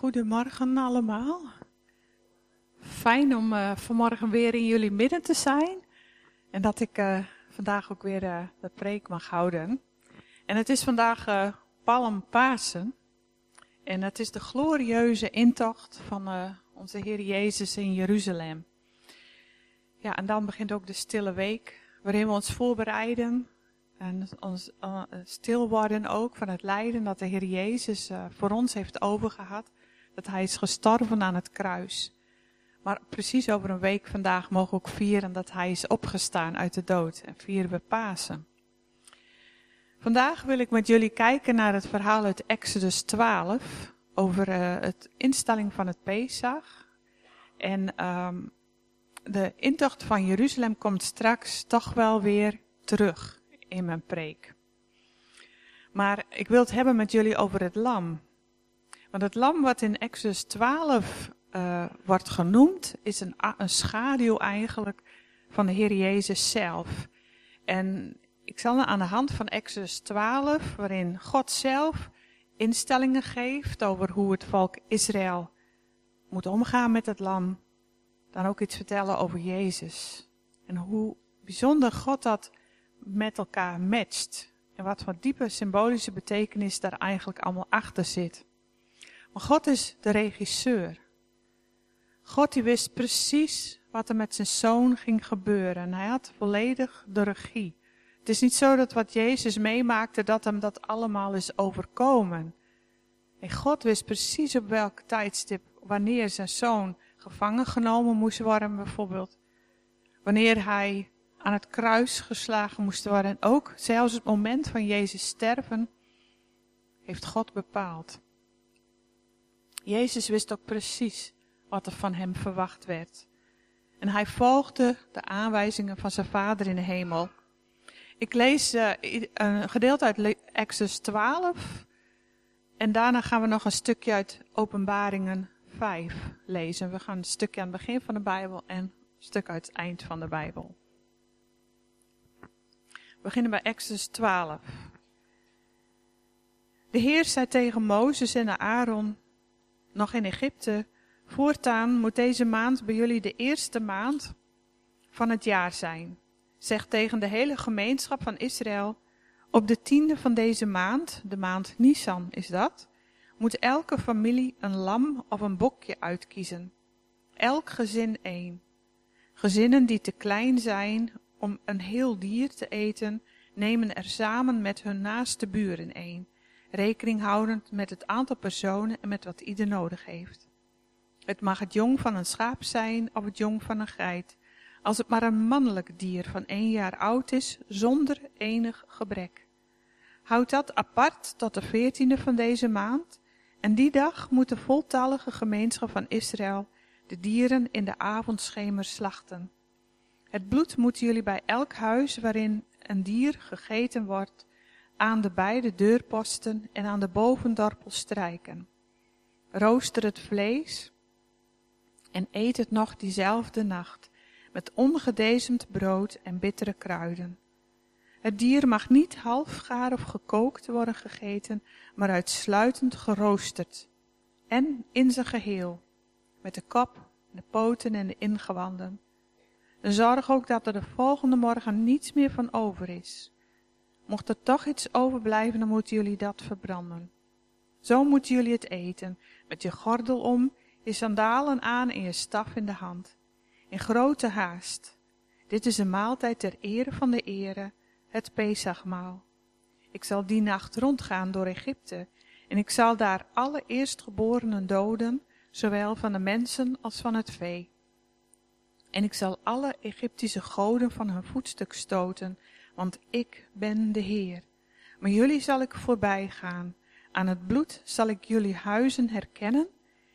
Goedemorgen allemaal. Fijn om uh, vanmorgen weer in jullie midden te zijn. En dat ik uh, vandaag ook weer uh, de preek mag houden. En het is vandaag Palm Pasen. En het is de glorieuze intocht van onze Heer Jezus in Jeruzalem. Ja, en dan begint ook de stille week, waarin we ons voorbereiden en ons stil worden ook van het lijden dat de Heer Jezus voor ons heeft overgehad. Dat Hij is gestorven aan het kruis. Maar precies over een week vandaag mogen we ook vieren dat Hij is opgestaan uit de dood. En vieren we Pasen. Vandaag wil ik met jullie kijken naar het verhaal uit Exodus 12. Over uh, het instelling van het Pesach. En um, de intocht van Jeruzalem komt straks toch wel weer terug in mijn preek. Maar ik wil het hebben met jullie over het lam. Want het lam wat in Exodus 12 uh, wordt genoemd, is een, een schaduw eigenlijk van de Heer Jezus zelf. En ik zal aan de hand van Exodus 12, waarin God zelf instellingen geeft over hoe het volk Israël moet omgaan met het lam, dan ook iets vertellen over Jezus. En hoe bijzonder God dat met elkaar matcht. En wat voor diepe symbolische betekenis daar eigenlijk allemaal achter zit. Maar God is de regisseur. God die wist precies wat er met zijn zoon ging gebeuren. En hij had volledig de regie. Het is niet zo dat wat Jezus meemaakte, dat hem dat allemaal is overkomen. En God wist precies op welk tijdstip, wanneer zijn zoon gevangen genomen moest worden bijvoorbeeld. Wanneer hij aan het kruis geslagen moesten worden. En ook zelfs het moment van Jezus sterven heeft God bepaald. Jezus wist ook precies wat er van hem verwacht werd. En hij volgde de aanwijzingen van zijn vader in de hemel. Ik lees uh, een gedeelte uit Exodus 12. En daarna gaan we nog een stukje uit Openbaringen 5 lezen. We gaan een stukje aan het begin van de Bijbel en een stuk uit het eind van de Bijbel. We beginnen bij Exodus 12. De Heer zei tegen Mozes en Aaron, nog in Egypte, voortaan moet deze maand bij jullie de eerste maand van het jaar zijn. Zeg tegen de hele gemeenschap van Israël, op de tiende van deze maand, de maand Nisan is dat, moet elke familie een lam of een bokje uitkiezen. Elk gezin één. Gezinnen die te klein zijn om een heel dier te eten, nemen er samen met hun naaste buren een, rekening houdend met het aantal personen en met wat ieder nodig heeft. Het mag het jong van een schaap zijn of het jong van een geit, als het maar een mannelijk dier van één jaar oud is, zonder enig gebrek. Houd dat apart tot de veertiende van deze maand, en die dag moet de voltallige gemeenschap van Israël de dieren in de avondschemer slachten. Het bloed moeten jullie bij elk huis waarin een dier gegeten wordt, aan de beide deurposten en aan de bovendorpel strijken. Rooster het vlees en eet het nog diezelfde nacht, met ongedezemd brood en bittere kruiden. Het dier mag niet halfgaar of gekookt worden gegeten, maar uitsluitend geroosterd. En in zijn geheel, met de kop, de poten en de ingewanden. Zorg ook dat er de volgende morgen niets meer van over is. Mocht er toch iets overblijven, dan moeten jullie dat verbranden. Zo moeten jullie het eten, met je gordel om, je sandalen aan en je staf in de hand. In grote haast. Dit is een maaltijd ter ere van de ere, het Pesachmaal. Ik zal die nacht rondgaan door Egypte, en ik zal daar alle eerstgeborenen doden, zowel van de mensen als van het vee. En ik zal alle Egyptische goden van hun voetstuk stoten, want ik ben de Heer. Maar jullie zal ik voorbij gaan. Aan het bloed zal ik jullie huizen herkennen,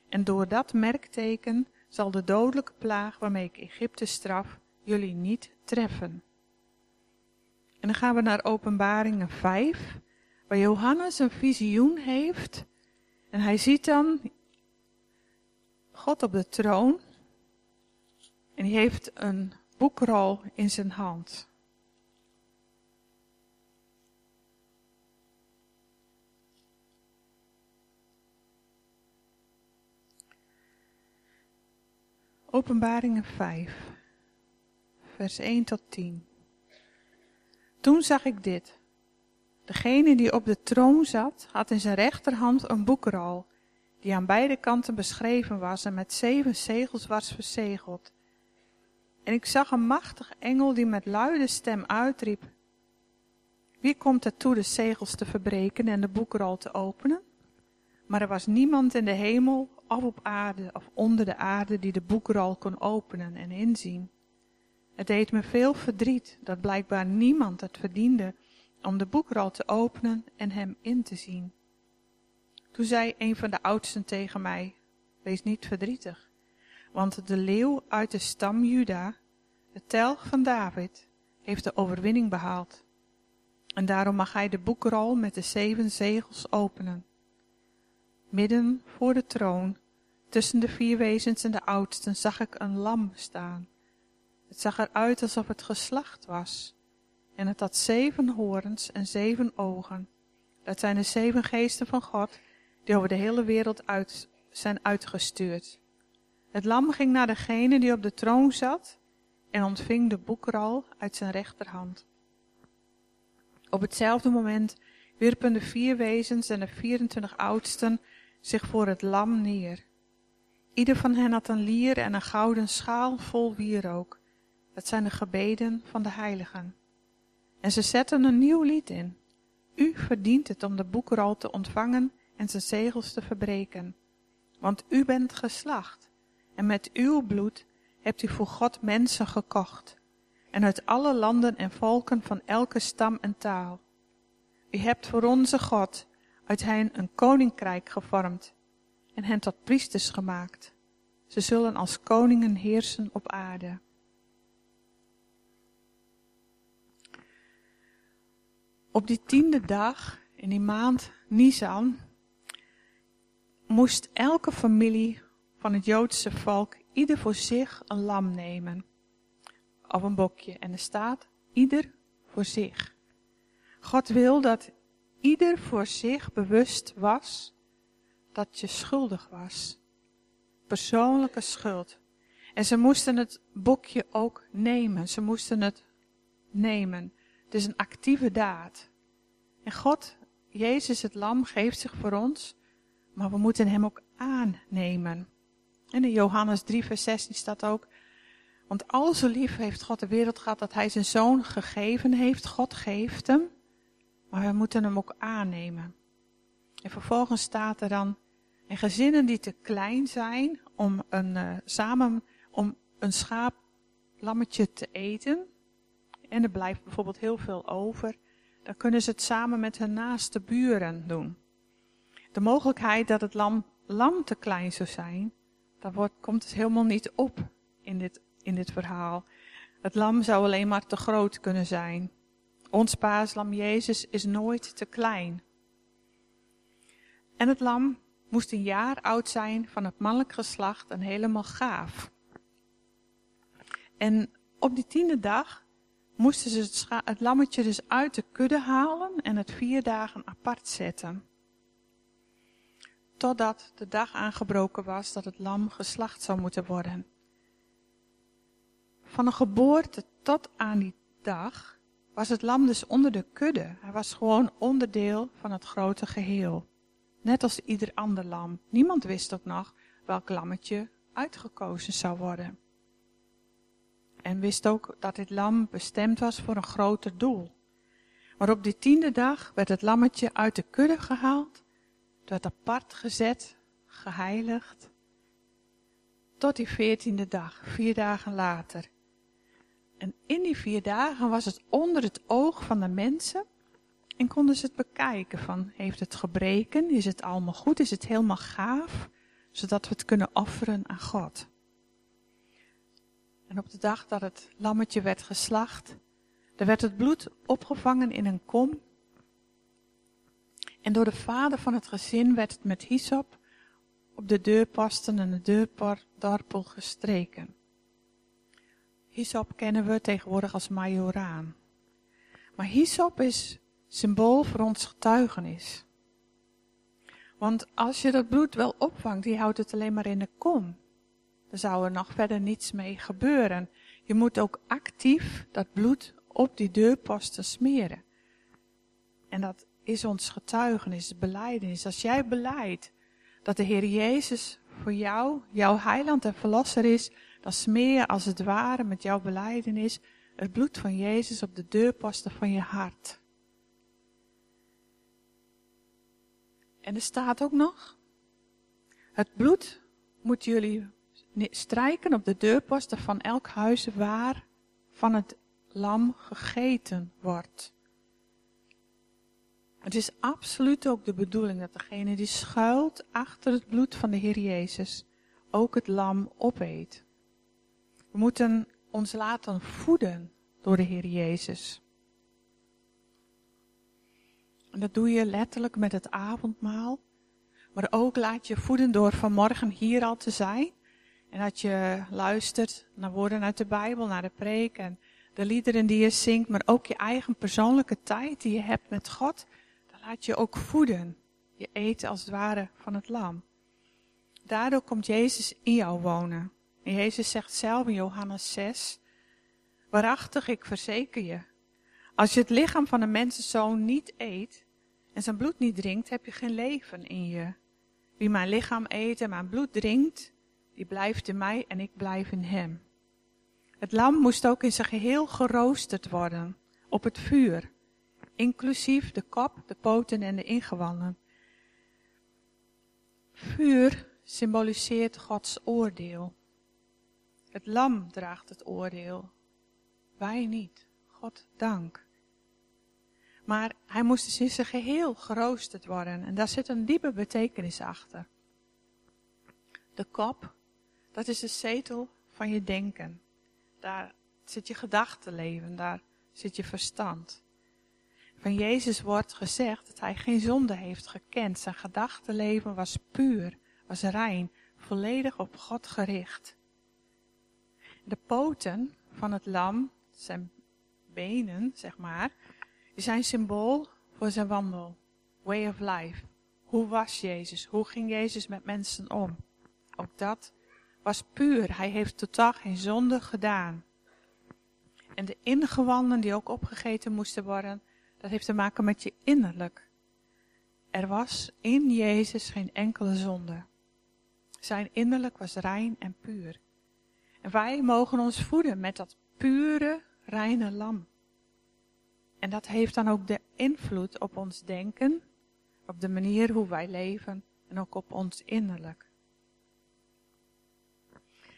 en door dat merkteken zal de dodelijke plaag waarmee ik Egypte straf jullie niet treffen. En dan gaan we naar Openbaringen 5, waar Johannes een visioen heeft. En hij ziet dan God op de troon en hij heeft een boekrol in zijn hand. Openbaringen 5, vers 1 tot 10. Toen zag ik dit. Degene die op de troon zat, had in zijn rechterhand een boekrol, die aan beide kanten beschreven was en met zeven zegels was verzegeld. En ik zag een machtige engel die met luide stem uitriep: Wie komt er toe de zegels te verbreken en de boekrol te openen? Maar er was niemand in de hemel of op aarde of onder de aarde die de boekrol kon openen en inzien. Het deed me veel verdriet dat blijkbaar niemand het verdiende om de boekrol te openen en hem in te zien. Toen zei een van de oudsten tegen mij, wees niet verdrietig, want de leeuw uit de stam Juda, de telg van David, heeft de overwinning behaald. En daarom mag hij de boekrol met de zeven zegels openen. Midden voor de troon, tussen de vier wezens en de oudsten, zag ik een lam staan. Het zag eruit alsof het geslacht was. En het had zeven horens en zeven ogen. Dat zijn de zeven geesten van God, die over de hele wereld uit, zijn uitgestuurd. Het lam ging naar degene die op de troon zat en ontving de boekrol uit zijn rechterhand. Op hetzelfde moment wierpen de vier wezens en de 24 oudsten zich voor het lam neer. Ieder van hen had een lier en een gouden schaal vol wierook. Dat zijn de gebeden van de heiligen. En ze zetten een nieuw lied in. U verdient het om de boekrol te ontvangen en zijn zegels te verbreken. Want u bent geslacht, en met uw bloed hebt u voor God mensen gekocht, en uit alle landen en volken van elke stam en taal. U hebt voor onze God uit hen een koninkrijk gevormd en hen tot priesters gemaakt. Ze zullen als koningen heersen op aarde. Op die tiende dag in die maand Nisan moest elke familie van het Joodse volk ieder voor zich een lam nemen. Of een bokje. En er staat ieder voor zich. God wil dat ieder voor zich bewust was dat je schuldig was. Persoonlijke schuld. En ze moesten het bokje ook nemen. Ze moesten het nemen. Het is een actieve daad. En God, Jezus het lam, geeft zich voor ons, maar we moeten hem ook aannemen. En in Johannes 3 vers 16 staat ook, want al zo lief heeft God de wereld gehad dat hij zijn zoon gegeven heeft. God geeft hem, maar we moeten hem ook aannemen. En vervolgens staat er dan, en gezinnen die te klein zijn om een, uh, samen, om een schaaplammetje te eten, en er blijft bijvoorbeeld heel veel over, dan kunnen ze het samen met hun naaste buren doen. De mogelijkheid dat het lam, lam te klein zou zijn, daar wordt, komt het helemaal niet op in dit, in dit verhaal. Het lam zou alleen maar te groot kunnen zijn. Ons paaslam Jezus is nooit te klein. En het lam moest een jaar oud zijn van het mannelijk geslacht en helemaal gaaf. En op die tiende dag moesten ze het, het, lammetje dus uit de kudde halen en het vier dagen apart zetten. Totdat de dag aangebroken was dat het lam geslacht zou moeten worden. Van een geboorte tot aan die dag was het lam dus onder de kudde. Hij was gewoon onderdeel van het grote geheel. Net als ieder ander lam. Niemand wist ook nog welk lammetje uitgekozen zou worden en wist ook dat dit lam bestemd was voor een groter doel. Maar op die tiende dag werd het lammetje uit de kudde gehaald, werd apart gezet, geheiligd, tot die veertiende dag, vier dagen later. En in die vier dagen was het onder het oog van de mensen en konden ze het bekijken van, heeft het gebreken, is het allemaal goed, is het helemaal gaaf, zodat we het kunnen offeren aan God. En op de dag dat het lammetje werd geslacht, er werd het bloed opgevangen in een kom. En door de vader van het gezin werd het met hyssop op de deurposten en de deurdorpel gestreken. Hyssop kennen we tegenwoordig als majoraan. Maar hyssop is symbool voor ons getuigenis. Want als je dat bloed wel opvangt, die houdt het alleen maar in de kom. dan zou er nog verder niets mee gebeuren. Je moet ook actief dat bloed op die deurposten smeren. En dat is ons getuigenis, beleidenis. Als jij beleidt dat de Heer Jezus voor jou, jouw heiland en verlosser is, dan smeer je als het ware met jouw beleidenis het bloed van Jezus op de deurposten van je hart. En er staat ook nog, het bloed moet jullie strijken op de deurposten van elk huis waar van het lam gegeten wordt. Het is absoluut ook de bedoeling dat degene die schuilt achter het bloed van de Heer Jezus ook het lam opeet. We moeten ons laten voeden door de Heer Jezus. En dat doe je letterlijk met het avondmaal. Maar ook laat je voeden door vanmorgen hier al te zijn. En dat je luistert naar woorden uit de Bijbel, naar de preek en de liederen die je zingt. Maar ook je eigen persoonlijke tijd die je hebt met God. Dan laat je ook voeden. Je eet als het ware van het lam. Daardoor komt Jezus in jou wonen. Jezus zegt zelf in Johannes 6. Waarachtig, ik verzeker je. Als je het lichaam van een mensenzoon niet eet en zijn bloed niet drinkt, heb je geen leven in je. Wie mijn lichaam eet en mijn bloed drinkt, die blijft in mij en ik blijf in hem. Het lam moest ook in zijn geheel geroosterd worden, op het vuur, inclusief de kop, de poten en de ingewanden. Vuur symboliseert Gods oordeel. Het lam draagt het oordeel, wij niet. God dank. Maar hij moest dus in zijn geheel geroosterd worden. En daar zit een diepe betekenis achter. De kop, dat is de zetel van je denken. Daar zit je gedachtenleven, daar zit je verstand. Van Jezus wordt gezegd dat hij geen zonde heeft gekend. Zijn gedachtenleven was puur, was rein, volledig op God gericht. De poten van het lam, zijn benen, zeg maar, zijn symbool voor zijn wandel. Way of life. Hoe was Jezus? Hoe ging Jezus met mensen om? Ook dat was puur. Hij heeft totaal geen zonde gedaan. En de ingewanden die ook opgegeten moesten worden, dat heeft te maken met je innerlijk. Er was in Jezus geen enkele zonde. Zijn innerlijk was rein en puur. En wij mogen ons voeden met dat pure, reine lam. En dat heeft dan ook de invloed op ons denken, op de manier hoe wij leven en ook op ons innerlijk.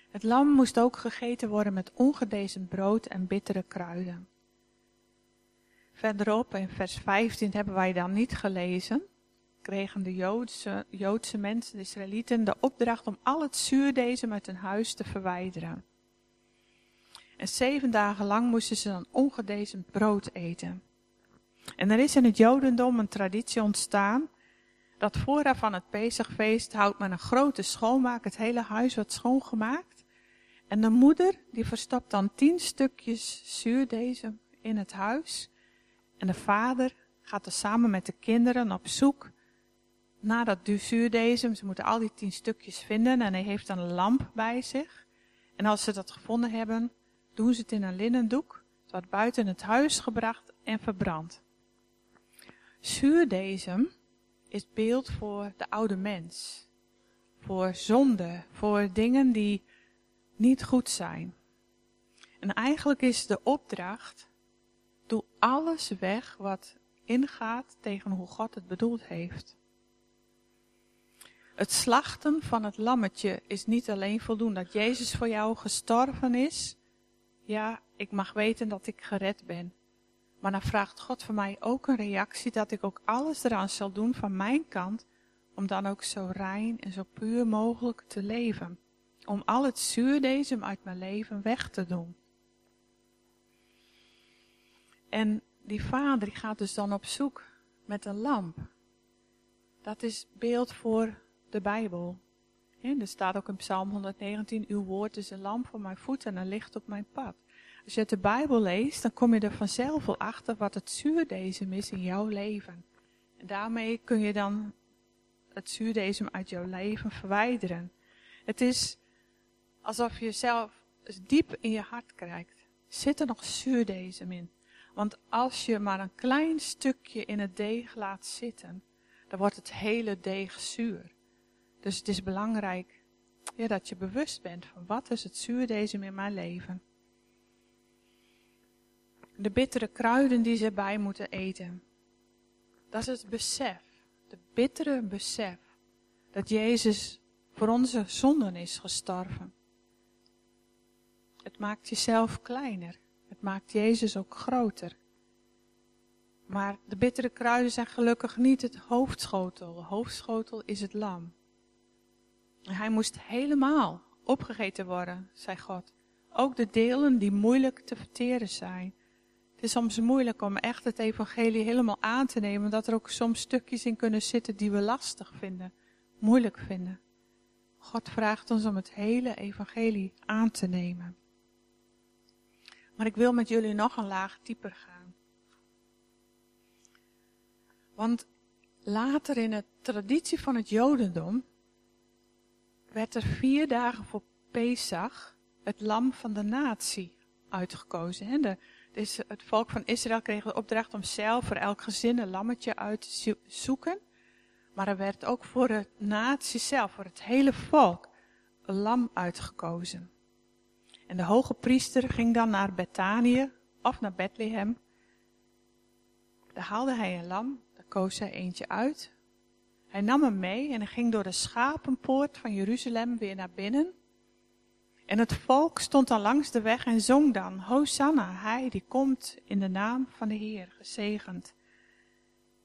Het lam moest ook gegeten worden met ongedezen brood en bittere kruiden. Verderop in vers 15 hebben wij dan niet gelezen, kregen de Joodse, Joodse mensen, de Israëlieten, de opdracht om al het zuurdezen uit hun huis te verwijderen. En zeven dagen lang moesten ze dan ongedezen brood eten. En er is in het Jodendom een traditie ontstaan dat vooraf van het Pesachfeest houdt men een grote schoonmaak, het hele huis wordt schoongemaakt. En de moeder die verstopt dan tien stukjes zuurdesem in het huis. En de vader gaat er samen met de kinderen op zoek naar dat. Ze moeten al die tien stukjes vinden en hij heeft een lamp bij zich. En als ze dat gevonden hebben, doen ze het in een linnen doek. Het wordt buiten het huis gebracht en verbrand. Zuurdesem is beeld voor de oude mens. Voor zonde, voor dingen die niet goed zijn. En eigenlijk is de opdracht, doe alles weg wat ingaat tegen hoe God het bedoeld heeft. Het slachten van het lammetje is niet alleen voldoende dat Jezus voor jou gestorven is, ja, ik mag weten dat ik gered ben. Maar dan vraagt God van mij ook een reactie dat ik ook alles eraan zal doen van mijn kant, om dan ook zo rein en zo puur mogelijk te leven. Om al het zuurdesem uit mijn leven weg te doen. En die vader die gaat dus dan op zoek met een lamp. Dat is beeld voor de Bijbel. En er staat ook in Psalm 119, uw woord is een lamp voor mijn voeten en een licht op mijn pad. Als je de Bijbel leest, dan kom je er vanzelf wel achter wat het zuurdesem is in jouw leven. En daarmee kun je dan het zuurdesem uit jouw leven verwijderen. Het is alsof je zelf diep in je hart krijgt. Zit er nog zuurdezem in? Want als je maar een klein stukje in het deeg laat zitten, dan wordt het hele deeg zuur. Dus het is belangrijk ja, dat je bewust bent van wat is het zuurdezem in mijn leven. De bittere kruiden die ze erbij moeten eten. Dat is het besef, de bittere besef, dat Jezus voor onze zonden is gestorven. Het maakt jezelf kleiner. Het maakt Jezus ook groter. Maar de bittere kruiden zijn gelukkig niet het hoofdschotel. De hoofdschotel is het lam. Hij moest helemaal opgegeten worden, zei God. Ook de delen die moeilijk te verteren zijn. Het is soms moeilijk om echt het evangelie helemaal aan te nemen, omdat er ook soms stukjes in kunnen zitten die we lastig vinden, moeilijk vinden. God vraagt ons om het hele evangelie aan te nemen. Maar ik wil met jullie nog een laag dieper gaan. Want later in de traditie van het Jodendom werd er vier dagen voor Pesach het lam van de natie uitgekozen. De, dus het volk van Israël kreeg de opdracht om zelf voor elk gezin een lammetje uit te zoeken. Maar er werd ook voor de natie zelf, voor het hele volk, een lam uitgekozen. En de hoge priester ging dan naar Bethanië of naar Bethlehem. Daar haalde hij een lam, daar koos hij eentje uit. Hij nam hem mee en ging door de schapenpoort van Jeruzalem weer naar binnen. En het volk stond dan langs de weg en zong dan, Hosanna, hij die komt in de naam van de Heer, gezegend.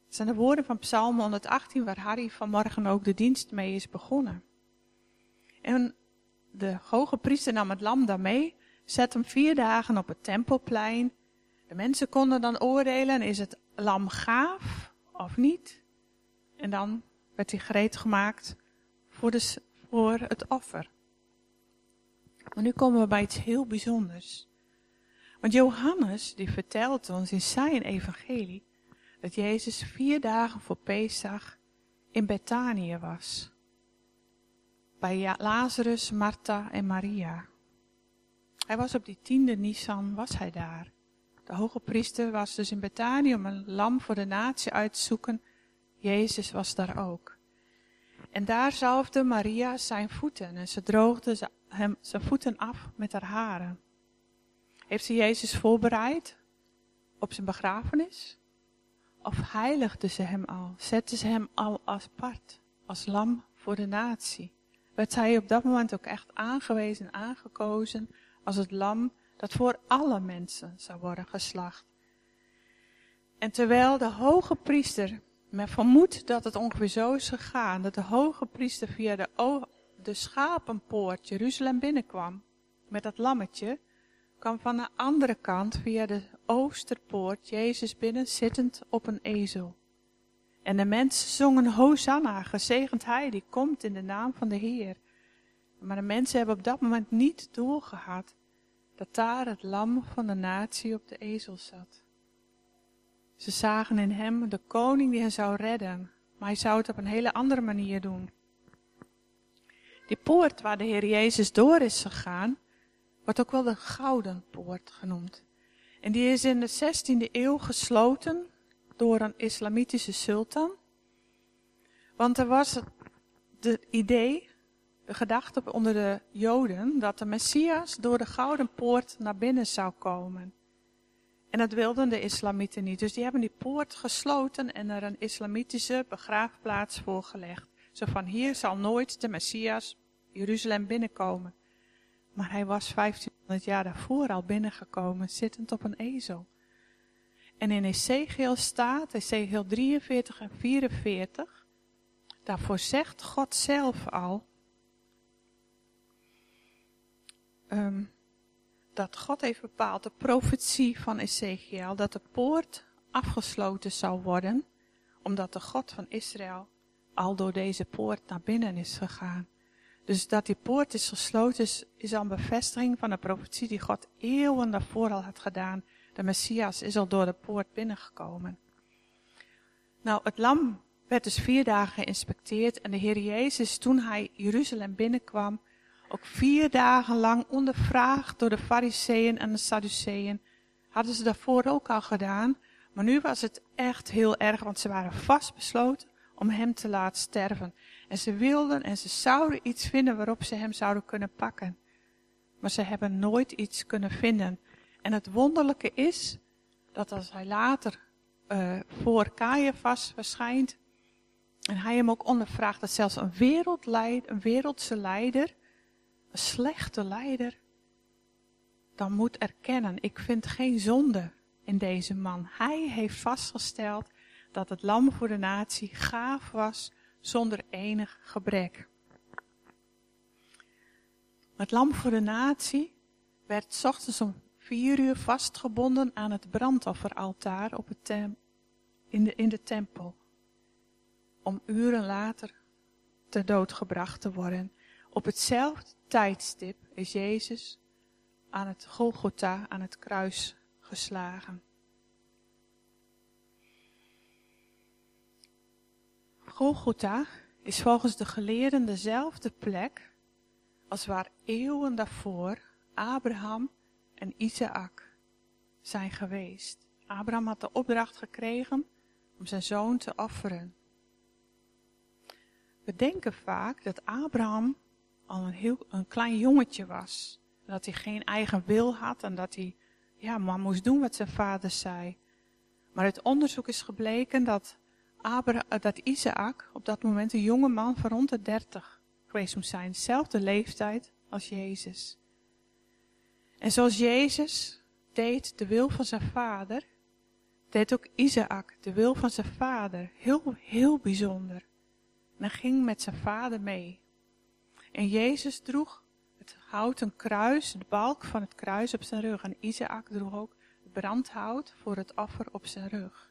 Het zijn de woorden van Psalm 118 waar Harry vanmorgen ook de dienst mee is begonnen. En de hoge priester nam het lam dan mee, zet hem vier dagen op het tempelplein. De mensen konden dan oordelen, is het lam gaaf of niet? En dan werd hij gereed gemaakt voor, de, voor het offer. Maar nu komen we bij iets heel bijzonders. Want Johannes die vertelt ons in zijn evangelie dat Jezus vier dagen voor Pesach in Betanië was bij Lazarus, Martha en Maria. Hij was op die tiende Nisan, was hij daar. De hoge priester was dus in Bethanië om een lam voor de natie uit te zoeken. Jezus was daar ook. En daar zalfde Maria zijn voeten en ze droogde hem zijn voeten af met haar haren. Heeft ze Jezus voorbereid op zijn begrafenis? Of heiligde ze hem al? Zette ze hem al apart als lam voor de natie? werd hij op dat moment ook echt aangewezen, aangekozen als het lam dat voor alle mensen zou worden geslacht. En terwijl de hoge priester, men vermoedt dat het ongeveer zo is gegaan, dat de hoge priester via de, de schapenpoort Jeruzalem binnenkwam met dat lammetje, kwam van de andere kant via de oosterpoort Jezus binnen zittend op een ezel. En de mensen zongen Hosanna, gezegend hij die komt in de naam van de Heer. Maar de mensen hebben op dat moment niet doorgehad dat daar het lam van de natie op de ezel zat. Ze zagen in hem de koning die hen zou redden, maar hij zou het op een hele andere manier doen. Die poort waar de Heer Jezus door is gegaan, wordt ook wel de Gouden Poort genoemd. En die is in de 16e eeuw gesloten door een islamitische sultan. Want er was het idee, de gedachte onder de Joden, dat de Messias door de Gouden Poort naar binnen zou komen. En dat wilden de islamieten niet. Dus die hebben die poort gesloten en er een islamitische begraafplaats voorgelegd. Zo van hier zal nooit de Messias Jeruzalem binnenkomen. Maar hij was 1500 jaar daarvoor al binnengekomen, zittend op een ezel. En in Ezekiel staat, Ezekiel 43 en 44, daarvoor zegt God zelf al, um, dat God heeft bepaald, de profetie van Ezekiel, dat de poort afgesloten zou worden, omdat de God van Israël al door deze poort naar binnen is gegaan. Dus dat die poort is gesloten is, is al een bevestiging van de profetie die God eeuwen daarvoor al had gedaan de Messias is al door de poort binnengekomen. Nou, het lam werd dus vier dagen geïnspecteerd en de Heer Jezus, toen hij Jeruzalem binnenkwam, ook vier dagen lang ondervraagd door de fariseeën en de sadduceeën. Hadden ze daarvoor ook al gedaan. Maar nu was het echt heel erg, want ze waren vastbesloten om hem te laten sterven. En ze wilden en ze zouden iets vinden waarop ze hem zouden kunnen pakken. Maar ze hebben nooit iets kunnen vinden. En het wonderlijke is dat als hij later uh, voor Caiaphas verschijnt en hij hem ook ondervraagt, dat zelfs een, wereldleid, een wereldse leider, een slechte leider, dan moet erkennen, ik vind geen zonde in deze man. Hij heeft vastgesteld dat het lam voor de natie gaaf was zonder enig gebrek. Het lam voor de natie werd s ochtends om vier uur vastgebonden aan het brandofferaltaar op het in, de, in de tempel. Om uren later ter dood gebracht te worden. Op hetzelfde tijdstip is Jezus aan het Golgotha, aan het kruis geslagen. Golgotha is volgens de geleerden dezelfde plek als waar eeuwen daarvoor Abraham en Isaac zijn geweest. Abraham had de opdracht gekregen om zijn zoon te offeren. We denken vaak dat Abraham al een, heel, een klein jongetje was. Dat hij geen eigen wil had en dat hij ja, maar moest doen wat zijn vader zei. Maar uit onderzoek is gebleken dat, Abraham, dat Isaac op dat moment een jonge man van rond de dertig geweest moest zijn. Dezelfde leeftijd als Jezus. En zoals Jezus deed de wil van zijn vader, deed ook Isaac de wil van zijn vader. Heel, heel bijzonder. En hij ging met zijn vader mee. En Jezus droeg het houten kruis, de balk van het kruis op zijn rug. En Isaac droeg ook het brandhout voor het offer op zijn rug.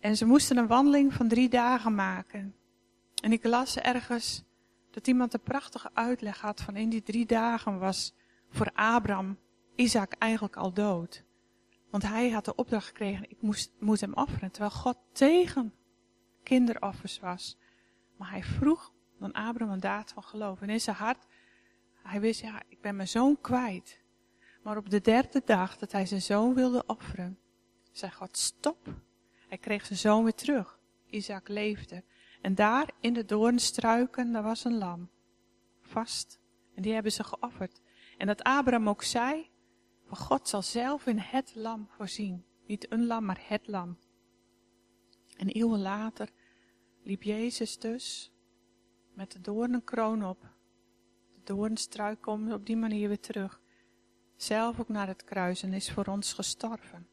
En ze moesten een wandeling van drie dagen maken. En ik las ergens dat iemand een prachtige uitleg had van in die drie dagen was voor Abraham Isaac eigenlijk al dood. Want hij had de opdracht gekregen, ik moest, moet hem offeren. Terwijl God tegen kinderoffers was. Maar hij vroeg dan Abraham een daad van geloof. En in zijn hart, hij wist, ja, ik ben mijn zoon kwijt. Maar op de derde dag dat hij zijn zoon wilde offeren, zei God, stop. Hij kreeg zijn zoon weer terug. Isaac leefde. En daar in de doornstruiken, daar was een lam. Vast. En die hebben ze geofferd. En dat Abraham ook zei, van God zal zelf in het lam voorzien. Niet een lam, maar het lam. En eeuwen later liep Jezus dus met de doornenkroon op. De doornstruik komt op die manier weer terug. Zelf ook naar het kruis en is voor ons gestorven.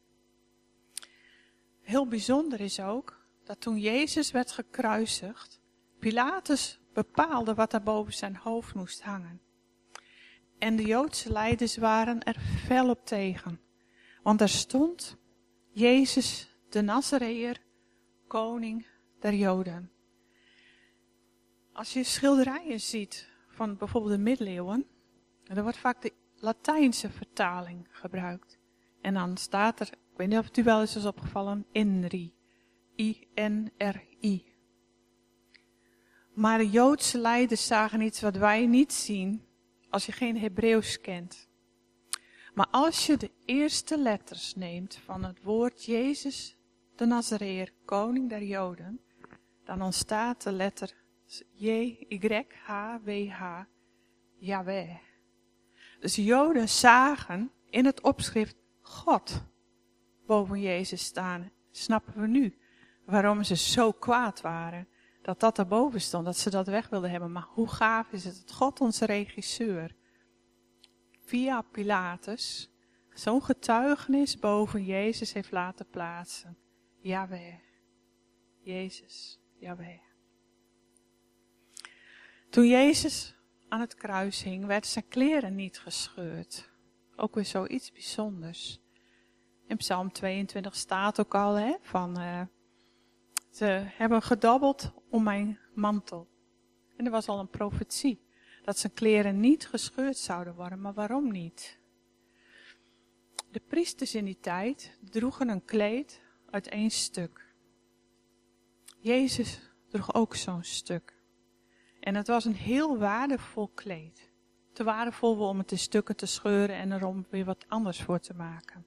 Heel bijzonder is ook dat toen Jezus werd gekruisigd, Pilatus bepaalde wat er boven zijn hoofd moest hangen. En de Joodse leiders waren er fel op tegen. Want er stond Jezus de Nazareër, koning der Joden. Als je schilderijen ziet van bijvoorbeeld de middeleeuwen, dan wordt vaak de Latijnse vertaling gebruikt. En dan staat er, ik weet niet of het u wel eens is opgevallen, INRI. I-N-R-I. Maar de Joodse leiders zagen iets wat wij niet zien als je geen Hebreeuws kent. Maar als je de eerste letters neemt van het woord Jezus de Nazareer, koning der Joden, dan ontstaat de letter J-Y-H-W-H, Yahweh. Dus Joden zagen in het opschrift God boven Jezus staan. Snappen we nu waarom ze zo kwaad waren? dat dat erboven stond, dat ze dat weg wilden hebben. Maar hoe gaaf is het dat God, onze regisseur, via Pilatus, zo'n getuigenis boven Jezus heeft laten plaatsen. Jaweh. Jezus, Jaweh. Toen Jezus aan het kruis hing, werden zijn kleren niet gescheurd. Ook weer zoiets bijzonders. In Psalm 22 staat ook al hè, van uh, ze hebben gedabbeld om mijn mantel. En er was al een profetie dat zijn kleren niet gescheurd zouden worden. Maar waarom niet? De priesters in die tijd droegen een kleed uit één stuk. Jezus droeg ook zo'n stuk. En het was een heel waardevol kleed. te waardevol om het in stukken te scheuren en er om weer wat anders voor te maken.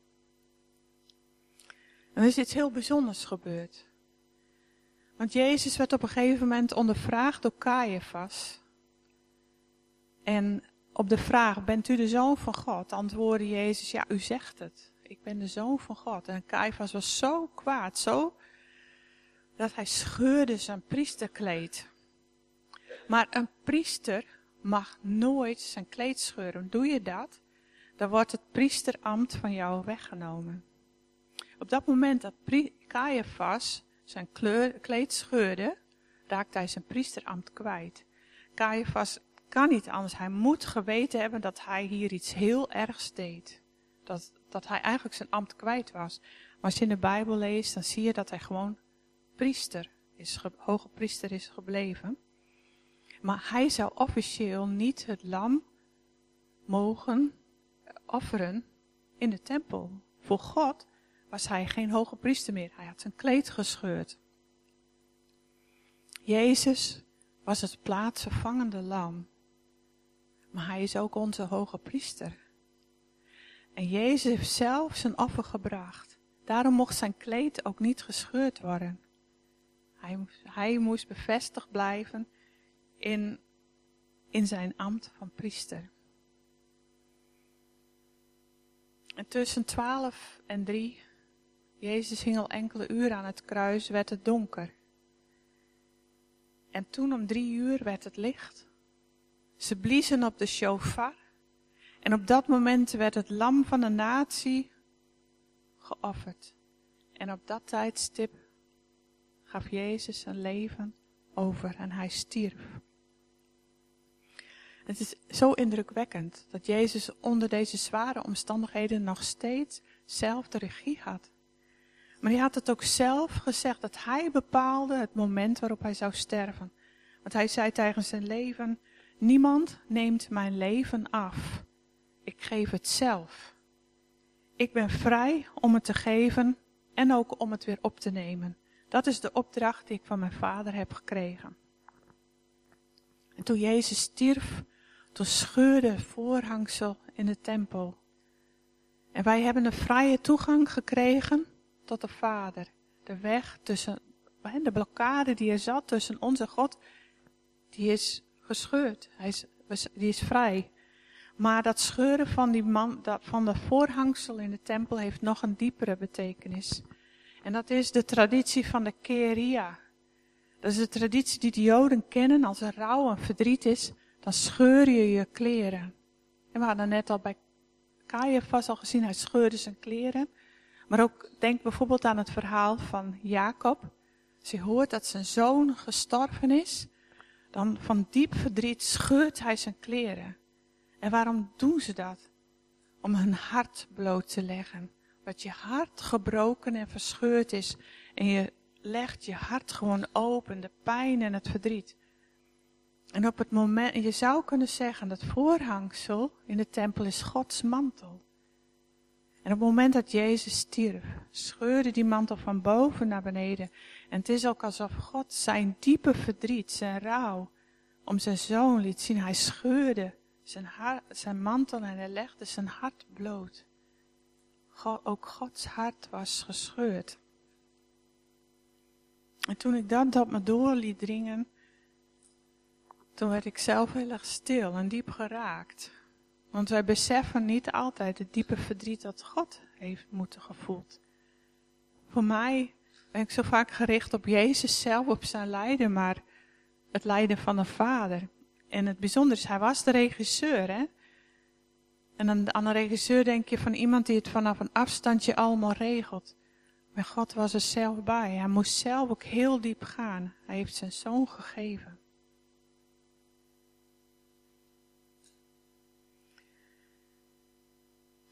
En er is iets heel bijzonders gebeurd. Want Jezus werd op een gegeven moment ondervraagd door Caiaphas. En op de vraag, bent u de zoon van God? Antwoordde Jezus, ja, u zegt het. Ik ben de zoon van God. En Caiaphas was zo kwaad, zo, dat hij scheurde zijn priesterkleed. Maar een priester mag nooit zijn kleed scheuren. Doe je dat, dan wordt het priesterambt van jou weggenomen. Op dat moment dat Caiaphas zijn kleed scheurde, raakte hij zijn priesterambt kwijt. Caiaphas kan niet anders. Hij moet geweten hebben dat hij hier iets heel ergs deed. Dat, dat hij eigenlijk zijn ambt kwijt was. Maar als je in de Bijbel leest, dan zie je dat hij gewoon priester is, hoge priester is gebleven. Maar hij zou officieel niet het lam mogen offeren in de tempel. Voor God was hij geen hoge priester meer. Hij had zijn kleed gescheurd. Jezus was het plaatsvervangende lam. Maar hij is ook onze hoge priester. En Jezus heeft zelf zijn offer gebracht. Daarom mocht zijn kleed ook niet gescheurd worden. Hij, hij moest bevestigd blijven in, in zijn ambt van priester. En tussen twaalf en drie, Jezus hing al enkele uren aan het kruis, werd het donker. En toen om drie uur werd het licht. Ze bliezen op de shofar. En op dat moment werd het lam van de natie geofferd. En op dat tijdstip gaf Jezus zijn leven over en hij stierf. Het is zo indrukwekkend dat Jezus onder deze zware omstandigheden nog steeds zelf de regie had. Maar hij had het ook zelf gezegd dat hij bepaalde het moment waarop hij zou sterven. Want hij zei tegen zijn leven, niemand neemt mijn leven af. Ik geef het zelf. Ik ben vrij om het te geven en ook om het weer op te nemen. Dat is de opdracht die ik van mijn vader heb gekregen. En toen Jezus stierf, toen scheurde voorhangsel in de tempel. En wij hebben een vrije toegang gekregen tot de Vader. De weg tussen, de blokkade die er zat tussen onze God, die is gescheurd. Hij is, die is vrij. Maar dat scheuren van, die man, dat, van de voorhangsel in de tempel heeft nog een diepere betekenis. En dat is de traditie van de keria. Dat is de traditie die de Joden kennen als er rouw en verdriet is dan scheur je je kleren. En we hadden net al bij Caiaphas al gezien, hij scheurde zijn kleren. Maar ook denk bijvoorbeeld aan het verhaal van Jacob. Als hij hoort dat zijn zoon gestorven is, dan van diep verdriet scheurt hij zijn kleren. En waarom doen ze dat? Om hun hart bloot te leggen. Dat je hart gebroken en verscheurd is. En je legt je hart gewoon open, de pijn en het verdriet. En op het moment, je zou kunnen zeggen dat voorhangsel in de tempel is Gods mantel. En op het moment dat Jezus stierf, scheurde die mantel van boven naar beneden. En het is ook alsof God zijn diepe verdriet, zijn rouw, om zijn zoon liet zien. Hij scheurde zijn, zijn mantel en hij legde zijn hart bloot. Ook Gods hart was gescheurd. En toen ik dat op me door liet dringen, toen werd ik zelf heel erg stil en diep geraakt. Want wij beseffen niet altijd het diepe verdriet dat God heeft moeten gevoeld. Voor mij ben ik zo vaak gericht op Jezus zelf, op zijn lijden, maar het lijden van een vader. En het bijzondere is, hij was de regisseur, hè. En aan, aan een regisseur denk je van iemand die het vanaf een afstandje allemaal regelt. Maar God was er zelf bij. Hij moest zelf ook heel diep gaan. Hij heeft zijn zoon gegeven.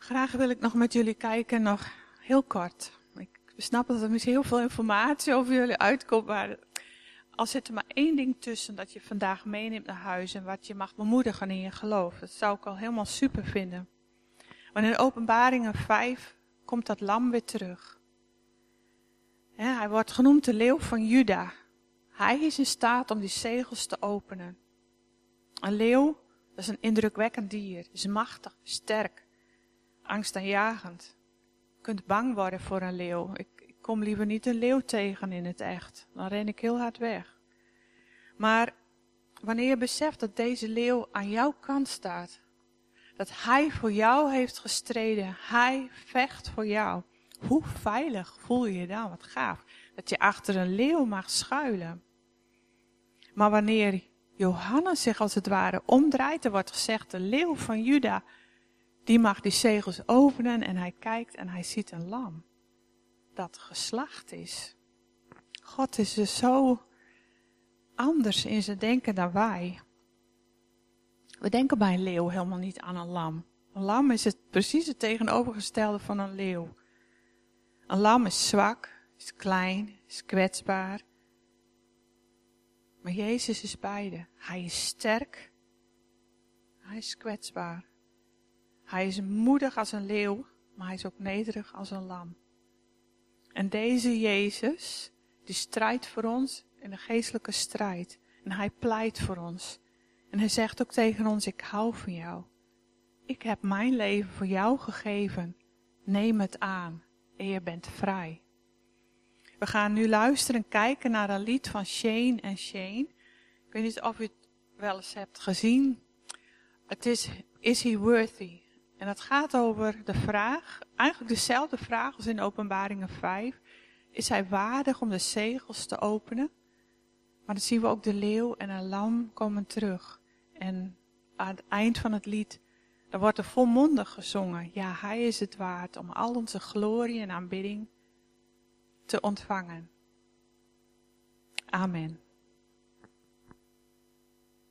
Graag wil ik nog met jullie kijken, nog heel kort. Ik snap dat er misschien heel veel informatie over jullie uitkomt, maar als zit er maar één ding tussen dat je vandaag meeneemt naar huis en wat je mag bemoedigen in je geloof. Dat zou ik al helemaal super vinden. Want in openbaringen 5 komt dat lam weer terug. hij wordt genoemd de leeuw van Juda. Hij is in staat om die zegels te openen. Een leeuw Dat is een indrukwekkend dier. Is machtig, sterk, angstaanjagend. Je kunt bang worden voor een leeuw. Ik, kom liever niet een leeuw tegen in het echt. Dan ren ik heel hard weg. Maar wanneer je beseft dat deze leeuw aan jouw kant staat, dat hij voor jou heeft gestreden, hij vecht voor jou, hoe veilig voel je je dan? Wat gaaf. Dat je achter een leeuw mag schuilen. Maar wanneer Johannes zich als het ware omdraait, er wordt gezegd, de leeuw van Juda, die mag die zegels openen en hij kijkt en hij ziet een lam dat geslacht is. God is dus zo anders in zijn denken dan wij. We denken bij een leeuw helemaal niet aan een lam. Een lam is het precies het tegenovergestelde van een leeuw. Een lam is zwak, is klein, is kwetsbaar. Maar Jezus is beide. Hij is sterk. Hij is kwetsbaar. Hij is moedig als een leeuw, maar hij is ook nederig als een lam. En deze Jezus, die strijdt voor ons in de geestelijke strijd. En hij pleit voor ons. En hij zegt ook tegen ons, ik hou van jou. Ik heb mijn leven voor jou gegeven. Neem het aan en je bent vrij. We gaan nu luisteren en kijken naar een lied van Shane en Shane. Ik weet niet of u het wel eens hebt gezien. Het is, is he worthy? En het gaat over de vraag, eigenlijk dezelfde vraag als in openbaringen 5. Is hij waardig om de zegels te openen? Maar dan zien we ook de leeuw en een lam komen terug. En aan het eind van het lied, dan wordt er volmondig gezongen. Ja, hij is het waard om al onze glorie en aanbidding te ontvangen. Amen.